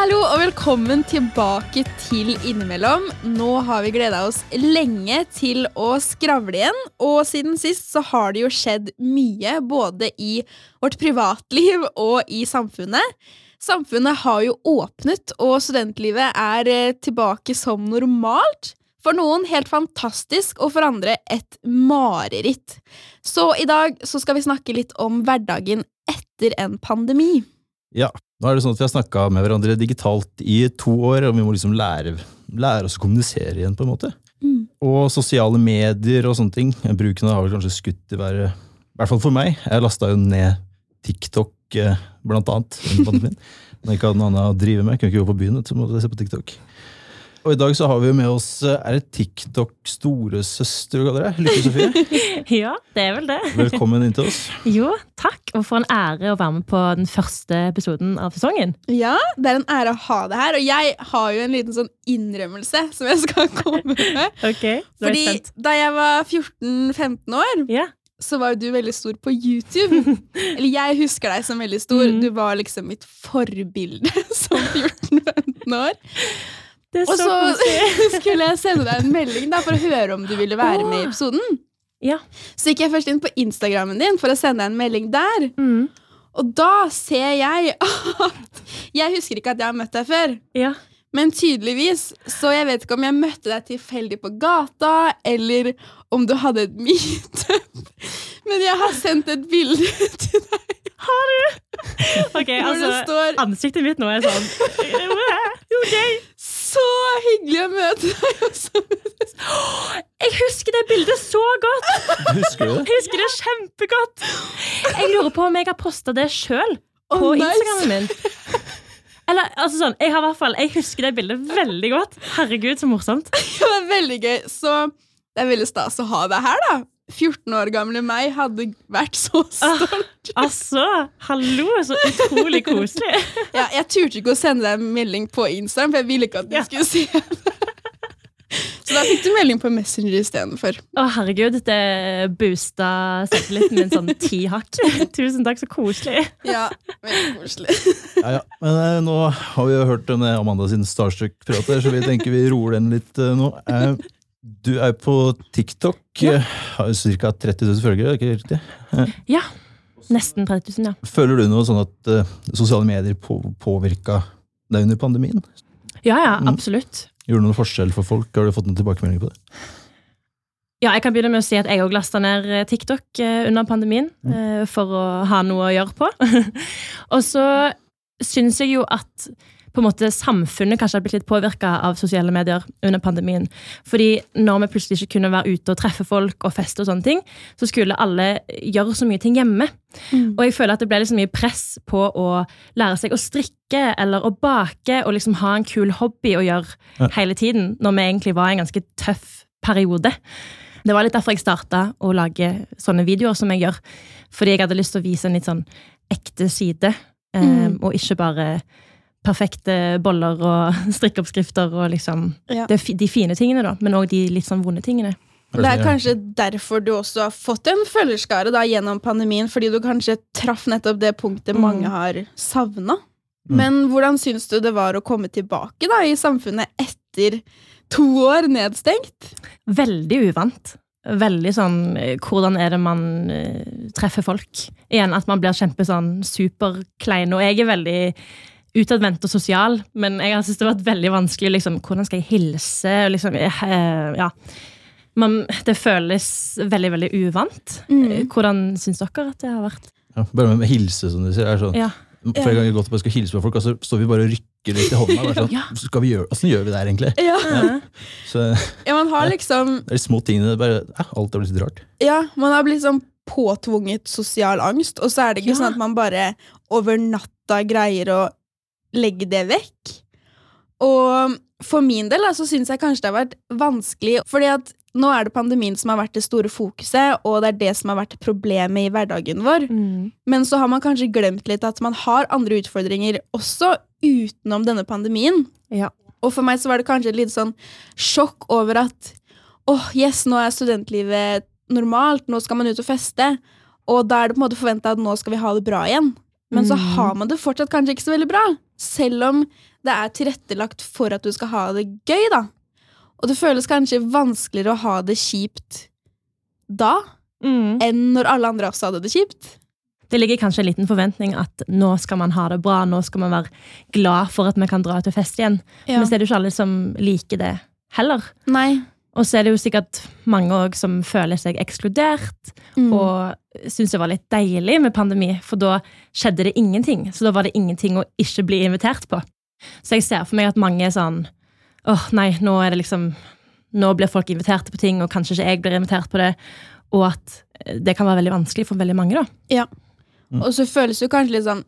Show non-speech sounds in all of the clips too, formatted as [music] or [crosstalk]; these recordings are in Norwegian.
Hallo og velkommen tilbake til Innimellom. Nå har vi gleda oss lenge til å skravle igjen, og siden sist så har det jo skjedd mye både i vårt privatliv og i samfunnet. Samfunnet har jo åpnet, og studentlivet er eh, tilbake som normalt. For noen helt fantastisk, og for andre et mareritt. Så i dag så skal vi snakke litt om hverdagen etter en pandemi. Ja, nå er det sånn at vi har snakka med hverandre digitalt i to år, og vi må liksom lære, lære oss å kommunisere igjen, på en måte. Mm. Og sosiale medier og sånne ting. Bruken har vel kanskje skutt i været. I hvert fall for meg. Jeg lasta jo ned TikTok, eh, blant annet. Når jeg [laughs] ikke hadde noe annet å drive med. Jeg kunne ikke gå på byen, så måtte jeg se på TikTok. Og i dag så har vi jo med oss eh, Er det TikTok storesøster du kaller det? Lykke Sofie. [laughs] Ja, det er vel det. Velkommen inn til oss. [laughs] Jo, takk, og for en ære å være med på den første episoden av sesongen. Ja, det er en ære å ha det her, og jeg har jo en liten sånn innrømmelse som jeg skal [laughs] komme med. Ok, nå jeg Fordi sent. da jeg var 14-15 år, yeah så var jo du veldig stor på YouTube. Eller jeg husker deg som veldig stor. Mm. Du var liksom mitt forbilde som 14-15 år. Det er Og så, så [laughs] skulle jeg sende deg en melding da for å høre om du ville være med i episoden. Ja. Så gikk jeg først inn på Instagrammen din for å sende deg en melding der. Mm. Og da ser jeg [laughs] at Jeg husker ikke at jeg har møtt deg før. ja. Men tydeligvis, så jeg vet ikke om jeg møtte deg tilfeldig på gata, eller om du hadde et meetup. [laughs] Men jeg har sendt et bilde til deg Har du? Ok, altså, står ansiktet mitt nå er sånn Ok. 'Så hyggelig å møte deg'. Jeg husker det bildet så godt! Husker du det? Jeg husker det kjempegodt! Jeg lurer på om jeg har posta det sjøl på på nice. Instagramen min. Eller, altså sånn, jeg har hvert fall Jeg husker det bildet veldig godt. Herregud, så morsomt. [laughs] Det var veldig gøy. Så det er veldig stas å ha deg her, da. 14 år gamle meg hadde vært så stolt. Altså, hallo, så utrolig koselig. [laughs] Ja, jeg turte ikke å sende deg en melding på Instagram, for jeg ville ikke at du Ja. skulle se det. [laughs] Så da fikk du melding på Messenger istedenfor. Å, herregud, det boosta selvtilliten min sånn ti hakk. [laughs] Tusen takk, så koselig. Ja, veldig koselig. Ja, ja. Men eh, nå har vi jo hørt denne Amanda sin Starstruck-prat her, så vi tenker vi roer den litt eh, nå. Eh, du er på TikTok. Ja. Har ca. 30 000 følgere, er det ikke riktig? Ja. Nesten 30 000, ja. Føler du noe sånn at uh, sosiale medier på, påvirka deg under pandemien? Ja, ja, Mm. absolutt. Gjorde det noen forskjell for folk? Har du fått noen tilbakemeldinger på det? Ja, jeg kan begynne med å si at jeg òg lasta ned eh, TikTok eh, under pandemien eh, for å ha noe å gjøre på. [laughs] og så syns jeg jo at på en måte samfunnet kanskje har blitt litt påvirka av sosiale medier under pandemien. Fordi når vi plutselig ikke kunne være ute og treffe folk og feste, og sånne ting, så skulle alle gjøre så mye ting hjemme. Og jeg føler at det ble liksom mye press på å lære seg å strikke eller å bake og liksom ha en kul hobby å gjøre Ja. hele tiden, når vi egentlig var i en ganske tøff periode. Det var litt derfor jeg starta å lage sånne videoer som jeg gjør. Fordi jeg hadde lyst til å vise en litt sånn ekte side, um, Mm. og ikke bare perfekte boller og [laughs] strikkeoppskrifter og liksom Ja. det, de fine tingene, da, men òg de litt sånn vonde tingene. Det er kanskje derfor du også har fått en følgerskare da, gjennom pandemien, fordi du kanskje traff nettopp det punktet Mm. mange har savna. Mm. Men hvordan syns du det var å komme tilbake da, i samfunnet etter to år nedstengt? Veldig uvant. Veldig sånn eh, Hvordan er det man uh, treffer folk? Igjen at man blir kjempe sånn superklein. Og jeg er veldig utadvendt og sosial, men jeg har syntes det har vært veldig vanskelig. Liksom, hvordan skal jeg hilse? Og Liksom, eh, ja. Man, det føles veldig, veldig uvant. Mm. Eh, Hvordan syns dere at det har vært? Ja, bare med hilse, som du sier. Er sånn, Ja. Flere ganger godt bare skal hilse på folk, og så står vi bare og rykker litt i hånda. Bare sånn, Ja. skal vi gjøre, Åssen gjør vi det her, egentlig? Ja. Ja. Så ja, man har liksom det er de små tingene. Bare, ja, alt er blitt litt rart. Ja, man har blitt sånn påtvunget sosial angst, og så er det ikke Ja. sånn at man bare over natta greier å legge det vekk. Og for min del så syns jeg kanskje det har vært vanskelig, fordi at nå er det pandemien som har vært det store fokuset, og det er det som har vært problemet i hverdagen vår. Mm. Men så har man kanskje glemt litt at man har andre utfordringer også utenom denne pandemien. Ja. Og for meg så var det kanskje et lite sånn sjokk over at åh, yes, nå er studentlivet normalt, nå skal man ut og feste. Og da er det på en måte forventa at nå skal vi ha det bra igjen. Men så Mm. har man det fortsatt kanskje ikke så veldig bra. Selv om det er tilrettelagt for at du skal ha det gøy, da. Og det føles kanskje vanskeligere å ha det kjipt da Mm. enn når alle andre også hadde det kjipt. Det ligger kanskje en liten forventning at nå skal man ha det bra, nå skal man være glad for at vi kan dra ut og feste igjen. Men så er det jo ikke alle som liker det heller. Nei. Og så er det jo sikkert mange også som føler seg ekskludert, Mm. og syns det var litt deilig med pandemi, for da skjedde det ingenting. Så da var det ingenting å ikke bli invitert på. Så jeg ser for meg at mange er sånn åh nei, nå er det liksom Nå blir folk invitert på ting, og kanskje ikke jeg blir invitert på det. Og at det kan være veldig vanskelig for veldig mange, da. Ja. Og så føles det jo kanskje litt sånn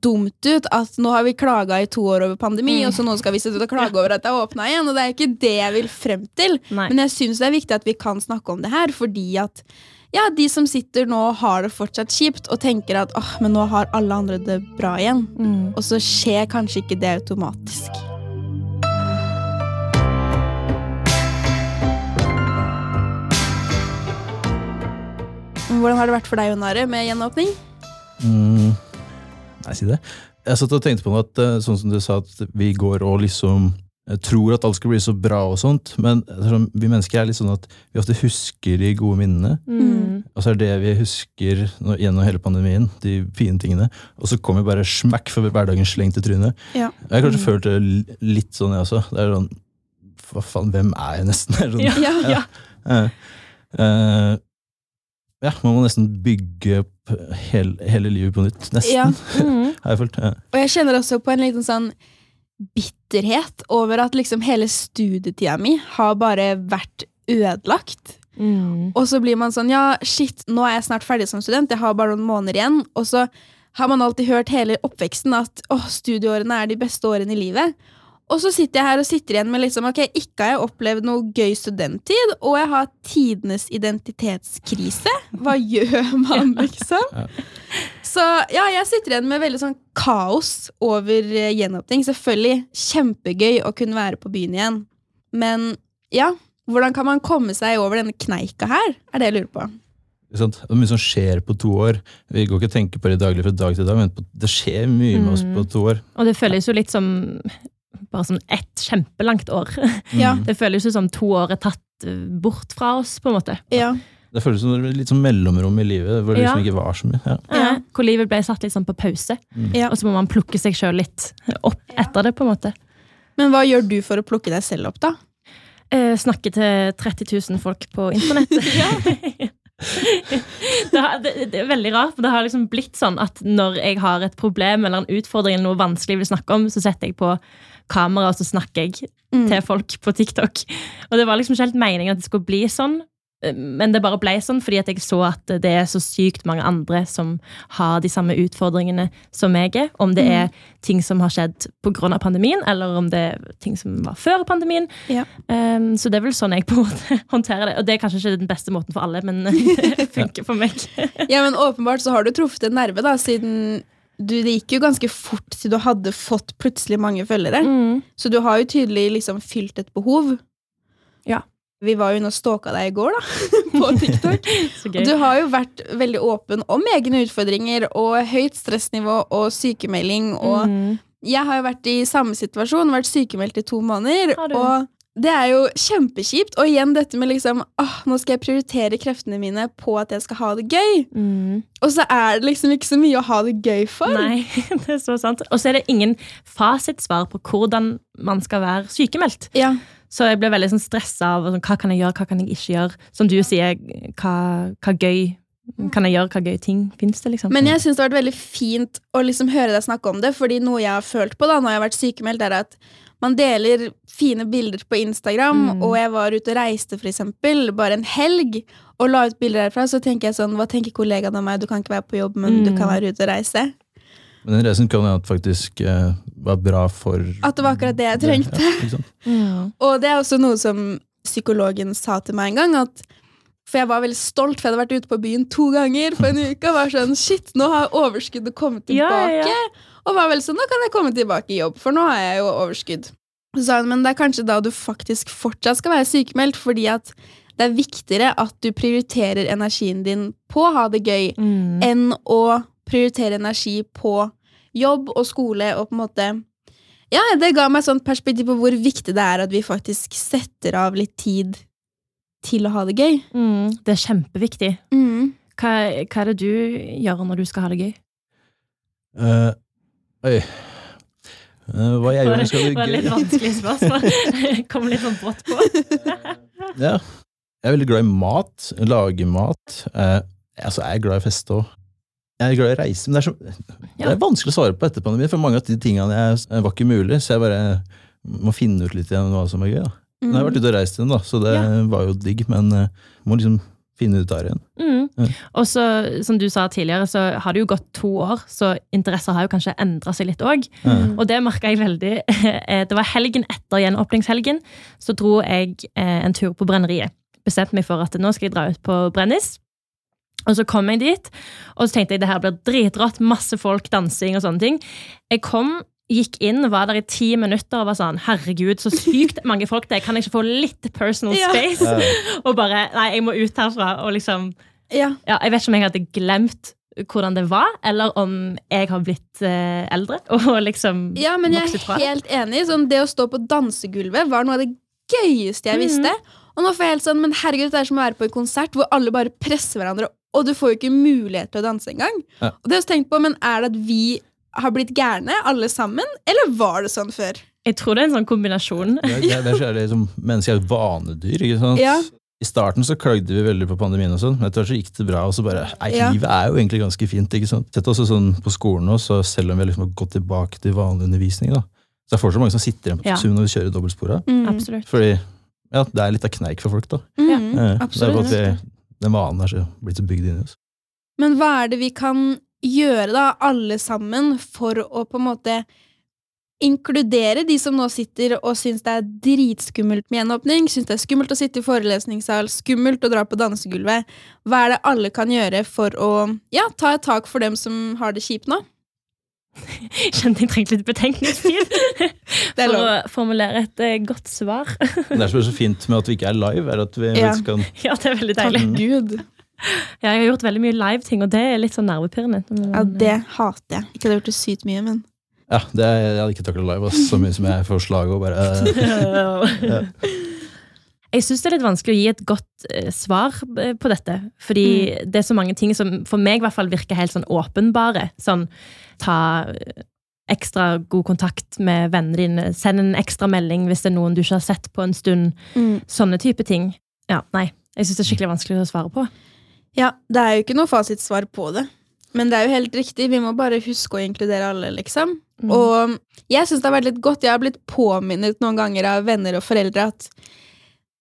dumt ut at nå har vi klaga i to år over pandemi, Mm. og så nå skal vi sitte og klage over at det er åpna igjen. Og det er ikke det jeg vil frem til. Nei. Men jeg syns det er viktig at vi kan snakke om det her, fordi at ja, de som sitter nå og har det fortsatt kjipt, og tenker at åh, men nå har alle andre det bra igjen. Mm. Og så skjer kanskje ikke det automatisk. Hvordan har det vært for deg, Jonare, med gjenåpning? Mm, nei, si det. Jeg satt og tenkte på noe at eh, sånn som du sa, at vi går og liksom eh, tror at alt skal bli så bra og sånt, men er sånn, vi mennesker er litt sånn at vi ofte husker de gode minnene. Mm. Og så er det vi husker gjennom hele pandemien, de fine tingene. Og så kommer bare smakk for hverdagen slengt i trynet. Ja. Jeg har kanskje følt det litt sånn, jeg også. Det er sånn Hva faen, hvem er jeg nesten? [laughs] Er sånn, Ja, Ja. ja. Eh, eh, ja, man må nesten bygge opp hele, hele livet på nytt. Nesten, Ja. [laughs] Mm. har jeg følt. Ja. Og jeg kjenner også på en liten sånn bitterhet over at liksom hele studietida mi har bare vært ødelagt. Mm. Og så blir man sånn, ja, shit, nå er jeg snart ferdig som student, jeg har bare noen måneder igjen. Og så har man alltid hørt hele oppveksten at åh, studieårene er de beste årene i livet. Og så sitter jeg her og sitter igjen med liksom, ok, ikke har jeg opplevd noe gøy studenttid, og jeg har tidenes identitetskrise. Hva [laughs] gjør man, liksom? Så ja, jeg sitter igjen med veldig sånn kaos over eh, gjenåpning. Selvfølgelig kjempegøy å kunne være på byen igjen. Men ja, hvordan kan man komme seg over denne kneika her? Er det jeg lurer på. Det er mye som skjer på to år. Vi går ikke og tenker på det daglig fra dag til dag, men på, det skjer mye med oss Mm. på to år. Og det føles jo litt som bare sånn ett kjempelangt år. [laughs] Ja. Mm. Det føles jo som to år er tatt eh, bort fra oss, på en måte. Ja. Det føles som litt sånn mellomrom i livet, hvor det liksom Ja. ikke var så mye. Ja. Ja. Eh, Hvor livet ble satt litt sånn på pause, Ja. og så må man plukke seg sjøl litt opp etter det, på en måte. Men hva gjør du for å plukke deg selv opp, da? Eh, snakke til 30 000 folk på internett. [laughs] det, har, det, det er veldig rart, for det har liksom blitt sånn at når jeg har et problem eller en utfordring eller noe vanskelig jeg vil snakke om, så setter jeg på kamera og så snakker jeg Mm. til folk på TikTok. Og det var liksom ikke helt meningen at det skulle bli sånn, eh, men det bare ble sånn fordi at jeg så at det er så sykt mange andre som har de samme utfordringene som meg er. Om det er ting som har skjedd pga. pandemien, eller om det er ting som var før pandemien. Ja. Um, så det er vel sånn jeg på en måte [laughs] håndterer det. Og det er kanskje ikke den beste måten for alle, men [laughs] det [laughs] funker for meg. Ja, men åpenbart så har du truffet en nerve, da, siden du, det gikk jo ganske fort til du hadde fått plutselig mange følgere. Mm. Så du har jo tydelig liksom fylt et behov. Ja. Vi var jo inne og stalka deg i går, da, [laughs] på TikTok. [laughs] Og du har jo vært veldig åpen om egne utfordringer og høyt stressnivå og sykemelding. Og Mm. jeg har jo vært i samme situasjon, vært sykemeldt i to måneder. Og det er jo kjempekjipt. Og igjen dette med liksom åh, nå skal jeg prioritere kreftene mine på at jeg skal ha det gøy. Mm. Og så er det liksom ikke så mye å ha det gøy for. Nei, [laughs] det er så sant. Og så er det ingen fasitsvar på hvordan man skal være sykemeldt. Ja, Så jeg ble veldig sånn stressa av sånn, hva kan jeg gjøre, hva kan jeg ikke gjøre. Som du sier, hva, hva gøy kan jeg gjøre, hva gøy ting fins det, liksom. Men jeg syns det har vært veldig fint å liksom høre deg snakke om det, fordi noe jeg har følt på da når jeg har vært sykemeldt, er at man deler fine bilder på Instagram, Mm. og jeg var ute og reiste for eksempel, bare en helg, og la ut bilder derfra, så tenker jeg sånn, hva tenker kollegaene om meg? Du kan ikke være på jobb, men du Mm. kan være ute og reise. Men den reisen kan jo faktisk uh, var bra for At det var akkurat det jeg trengte. Ja, ikke sant? mm. Og det er også noe som psykologen sa til meg en gang, at for jeg var veldig stolt, for jeg hadde vært ute på byen to ganger på en uke. Og var sånn, shit, nå har overskuddet kommet tilbake. ja, ja. Og var vel sånn, nå kan jeg komme tilbake i jobb, for nå har jeg jo overskudd. Så sa hun, men det er kanskje da du faktisk fortsatt skal være sykemeldt, fordi at det er viktigere at du prioriterer energien din på å ha det gøy, Mm. enn å prioritere energi på jobb og skole og på en måte Ja, det ga meg sånt perspektiv på hvor viktig det er at vi faktisk setter av litt tid til å ha det gøy. Mm, det er kjempeviktig. Mm. Hva, hva er det du gjør når du skal ha det gøy? Uh, oi. Eh, hva jeg gjør når jeg skal Det ha var litt vanskelig spørsmål. [laughs] Kom litt sånn brått på. [laughs] Ja. Jeg er veldig glad i mat. Lage mat. Uh, altså, jeg er glad i fest feste òg. Jeg er glad i å reise, men det er, så, det er vanskelig å svare på etter pandemien, for mange av de tingene jeg, var ikke mulig, så jeg bare må finne ut litt igjen hva som er gøy. da. Nå har jeg vært ute og reist igjen, da, så det Ja. var jo digg, men uh, må liksom finne ut der igjen. Mm. Ja. Og så, som du sa tidligere, så har det jo gått to år, så interesser har jo kanskje endra seg litt òg. Mm. Og det merka jeg veldig. [laughs] Eh, Det var helgen etter gjenåpningshelgen, så dro jeg eh, en tur på brenneriet. Bestemte meg for at nå skal jeg dra ut på Brennis. Og så kom jeg dit, og så tenkte jeg det her blir dritrått. Masse folk, dansing og sånne ting. Jeg kom, gikk inn, var der i ti minutter og var sånn Herregud, så sykt mange folk det er. Kan jeg ikke få litt personal space? Ja. [laughs] Og bare Nei, jeg må ut herfra. Og liksom Ja. ja, Jeg vet ikke om jeg hadde glemt hvordan det var, eller om jeg har blitt eh, eldre [laughs] og liksom ja, men jeg er helt enig. Sånn, det å stå på dansegulvet var noe av det gøyeste jeg visste. Og nå får jeg helt sånn, men herregud, det er som å være på en konsert hvor alle bare presser hverandre, og du får jo ikke mulighet til å danse engang. Ja. Og det har jeg også tenkt på, men er det at vi har blitt gærne, alle sammen, eller var det sånn før? Jeg tror det er en sånn kombinasjon. Det, det, det er liksom, Mennesker er vanedyr. ikke sant? Ja. I starten så klagde vi veldig på pandemien, og sånn, men etter hvert så gikk det bra. og så bare, nei, Ja. Livet er jo egentlig ganske fint. ikke sant? Sett også sånn På skolen nå, så selv om vi har liksom gått tilbake til vanlig undervisning, da, så er det fortsatt mange som sitter igjen på Ja. Zoom når vi kjører dobbeltspora. Mm. Absolutt. Fordi ja, det er litt av kneik for folk. da. Mm, absolutt. det er bare at vi, Den vanen er så, blitt så bygd inn i oss. Men hva er det vi kan gjøre, da, alle sammen, for å på en måte inkludere de som nå sitter og syns det er dritskummelt med gjenåpning, syns det er skummelt å sitte i forelesningssal, skummelt å dra på dansegulvet. Hva er det alle kan gjøre for å ja, ta et tak for dem som har det kjipt nå? [laughs] Kjente jeg trengte litt betenkningstid [laughs] [laughs] for å formulere et eh, godt svar. Det som er så fint med at vi ikke er live, er at vi Ja. kan Ja, det er veldig Takk deilig. Gud. Ja, jeg har gjort veldig mye live-ting, og det er litt sånn nervepirrende. Ja, det hater jeg. Ikke at jeg har gjort det sykt mye, men Ja, det er, Jeg hadde ikke takla live ass, så mye som jeg får slag og bare eh, [laughs] Jeg syns det er litt vanskelig å gi et godt eh, svar eh, på dette. Fordi det er så mange ting som for meg i hvert fall virker helt sånn åpenbare. Sånn ta eh, ekstra god kontakt med vennene dine. Send en ekstra melding hvis det er noen du ikke har sett på en stund. mm. Sånne type ting. Ja, nei. Jeg syns det er skikkelig vanskelig å svare på. Ja, det er jo ikke noe fasitsvar på det. Men det er jo helt riktig. Vi må bare huske å inkludere alle, liksom. Mm. Og jeg syns det har vært litt godt. Jeg har blitt påminnet noen ganger av venner og foreldre at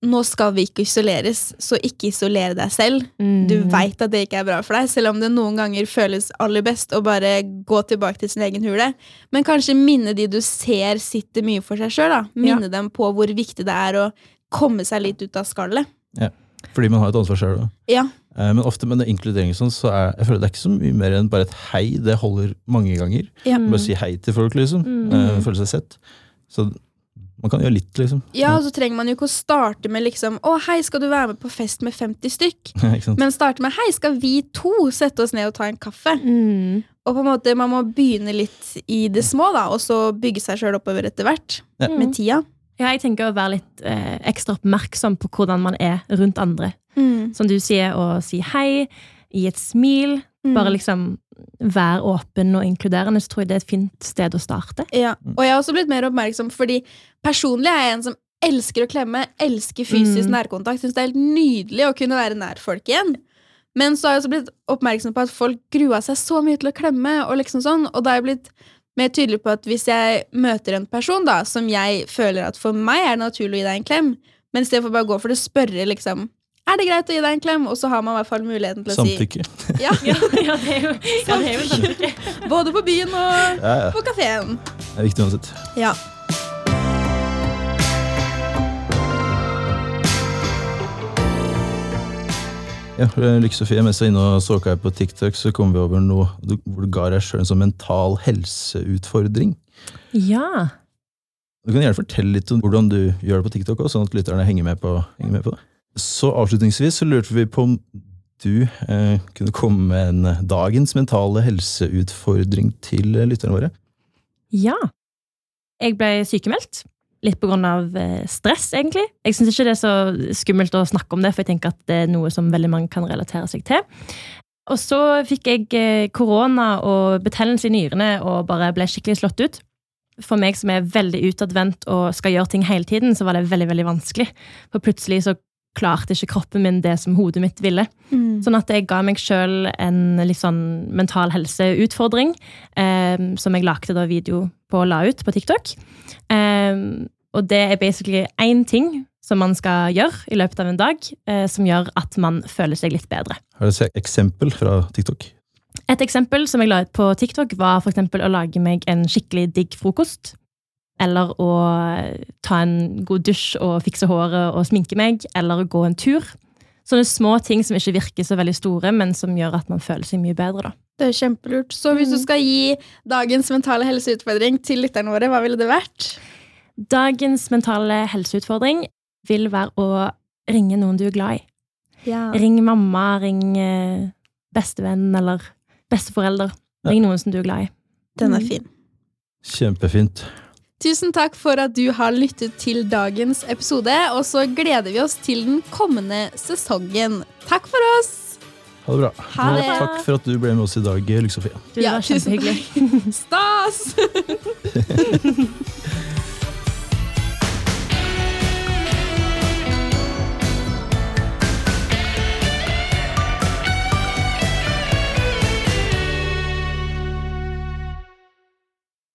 nå skal vi ikke isoleres, så ikke isolere deg selv. Mm. Du veit at det ikke er bra for deg, selv om det noen ganger føles aller best å bare gå tilbake til sin egen hule. Men kanskje minne de du ser sitter mye for seg sjøl. Minne dem på hvor viktig det er å komme seg litt ut av skallet. Fordi man har et ansvar sjøl. Ja. Men ofte med inkludering sånn, så er jeg føler det er ikke så mye mer enn bare et hei. Det holder mange ganger. Ja. Mm. Bare si hei til folk, liksom. Mm. Eh, Føle seg sett. Så man kan gjøre litt, liksom. Ja, og så trenger man jo ikke å starte med liksom Å, hei, skal du være med på fest med 50 stykk? [laughs] Men starte med Hei, skal vi to sette oss ned og ta en kaffe? Mm. Og på en måte, man må begynne litt i det små, da, og så bygge seg sjøl oppover etter hvert. Ja. Med tida. Ja, jeg tenker å være litt eh, ekstra oppmerksom på hvordan man er rundt andre. Mm. Som du sier, å si hei, gi et smil. Mm. Bare liksom være åpen og inkluderende, så tror jeg det er et fint sted å starte. Ja. Og jeg har også blitt mer oppmerksom, fordi personlig er jeg en som elsker å klemme, elsker fysisk Mm. nærkontakt. Syns det er helt nydelig å kunne være nær folk igjen. Men så har jeg også blitt oppmerksom på at folk grua seg så mye til å klemme, og liksom sånn, og da har jeg blitt mer tydelig på at hvis jeg møter en person da, som jeg føler at for meg er det naturlig å gi deg en klem, men i stedet for bare å gå for det, spørre liksom er det greit å gi deg en klem? Og så har man i hvert fall muligheten til å Samtykke. si [laughs] ja, Ja, ja, det er jo, ja, det er jo samtykke. både på byen og Ja, ja. på kafeen. Det er viktig uansett. Ja. Ja, Lykke Sofie, mens jeg er inne og her på TikTok, så kom vi over noe hvor du ga deg sjøl en sånn mental helseutfordring. Ja. Du kan gjerne fortelle litt om hvordan du gjør det på TikTok, også, sånn at lytterne henger med på, henger med på det. Så avslutningsvis så lurte vi på om du eh, kunne komme med en dagens mentale helseutfordring til lytterne våre. Ja. Jeg ble sykemeldt. Litt av eh, stress, egentlig. Jeg syns ikke det er så skummelt å snakke om det, for jeg tenker at det er noe som veldig mange kan relatere seg til. Og så fikk jeg eh, korona og betennelse i nyrene og bare ble skikkelig slått ut. For meg som er veldig utadvendt og skal gjøre ting hele tiden, så var det veldig veldig vanskelig. For plutselig så klarte ikke kroppen min det som hodet mitt ville. Mm. Sånn at jeg ga meg sjøl en litt sånn mental helseutfordring, eh, som jeg lagde da video på og la ut på TikTok. Um, og det er basically én ting som man skal gjøre i løpet av en dag, eh, som gjør at man føler seg litt bedre. Har du et eksempel fra TikTok? Et eksempel som jeg la ut på TikTok, var for eksempel å lage meg en skikkelig digg frokost. Eller å ta en god dusj og fikse håret og sminke meg. Eller å gå en tur. Sånne små ting som ikke virker så veldig store, men som gjør at man føler seg mye bedre. da. Det er kjempelurt. Så hvis du Mm. skal gi dagens mentale helseutfordring til lytterne våre, hva ville det vært? Dagens mentale helseutfordring vil være å ringe noen du er glad i. Ja. Ring mamma, ring eh, bestevenn eller besteforelder. Ring noen som du er glad i. Den er Mm. fin. Kjempefint. Tusen takk for at du har lyttet til dagens episode, og så gleder vi oss til den kommende sesongen. Takk for oss! Ha det bra. Ha det. Og takk for at du ble med oss i dag, Lykke Sofie. Du, det Ja, var kjempehyggelig. [laughs] Stas! [laughs]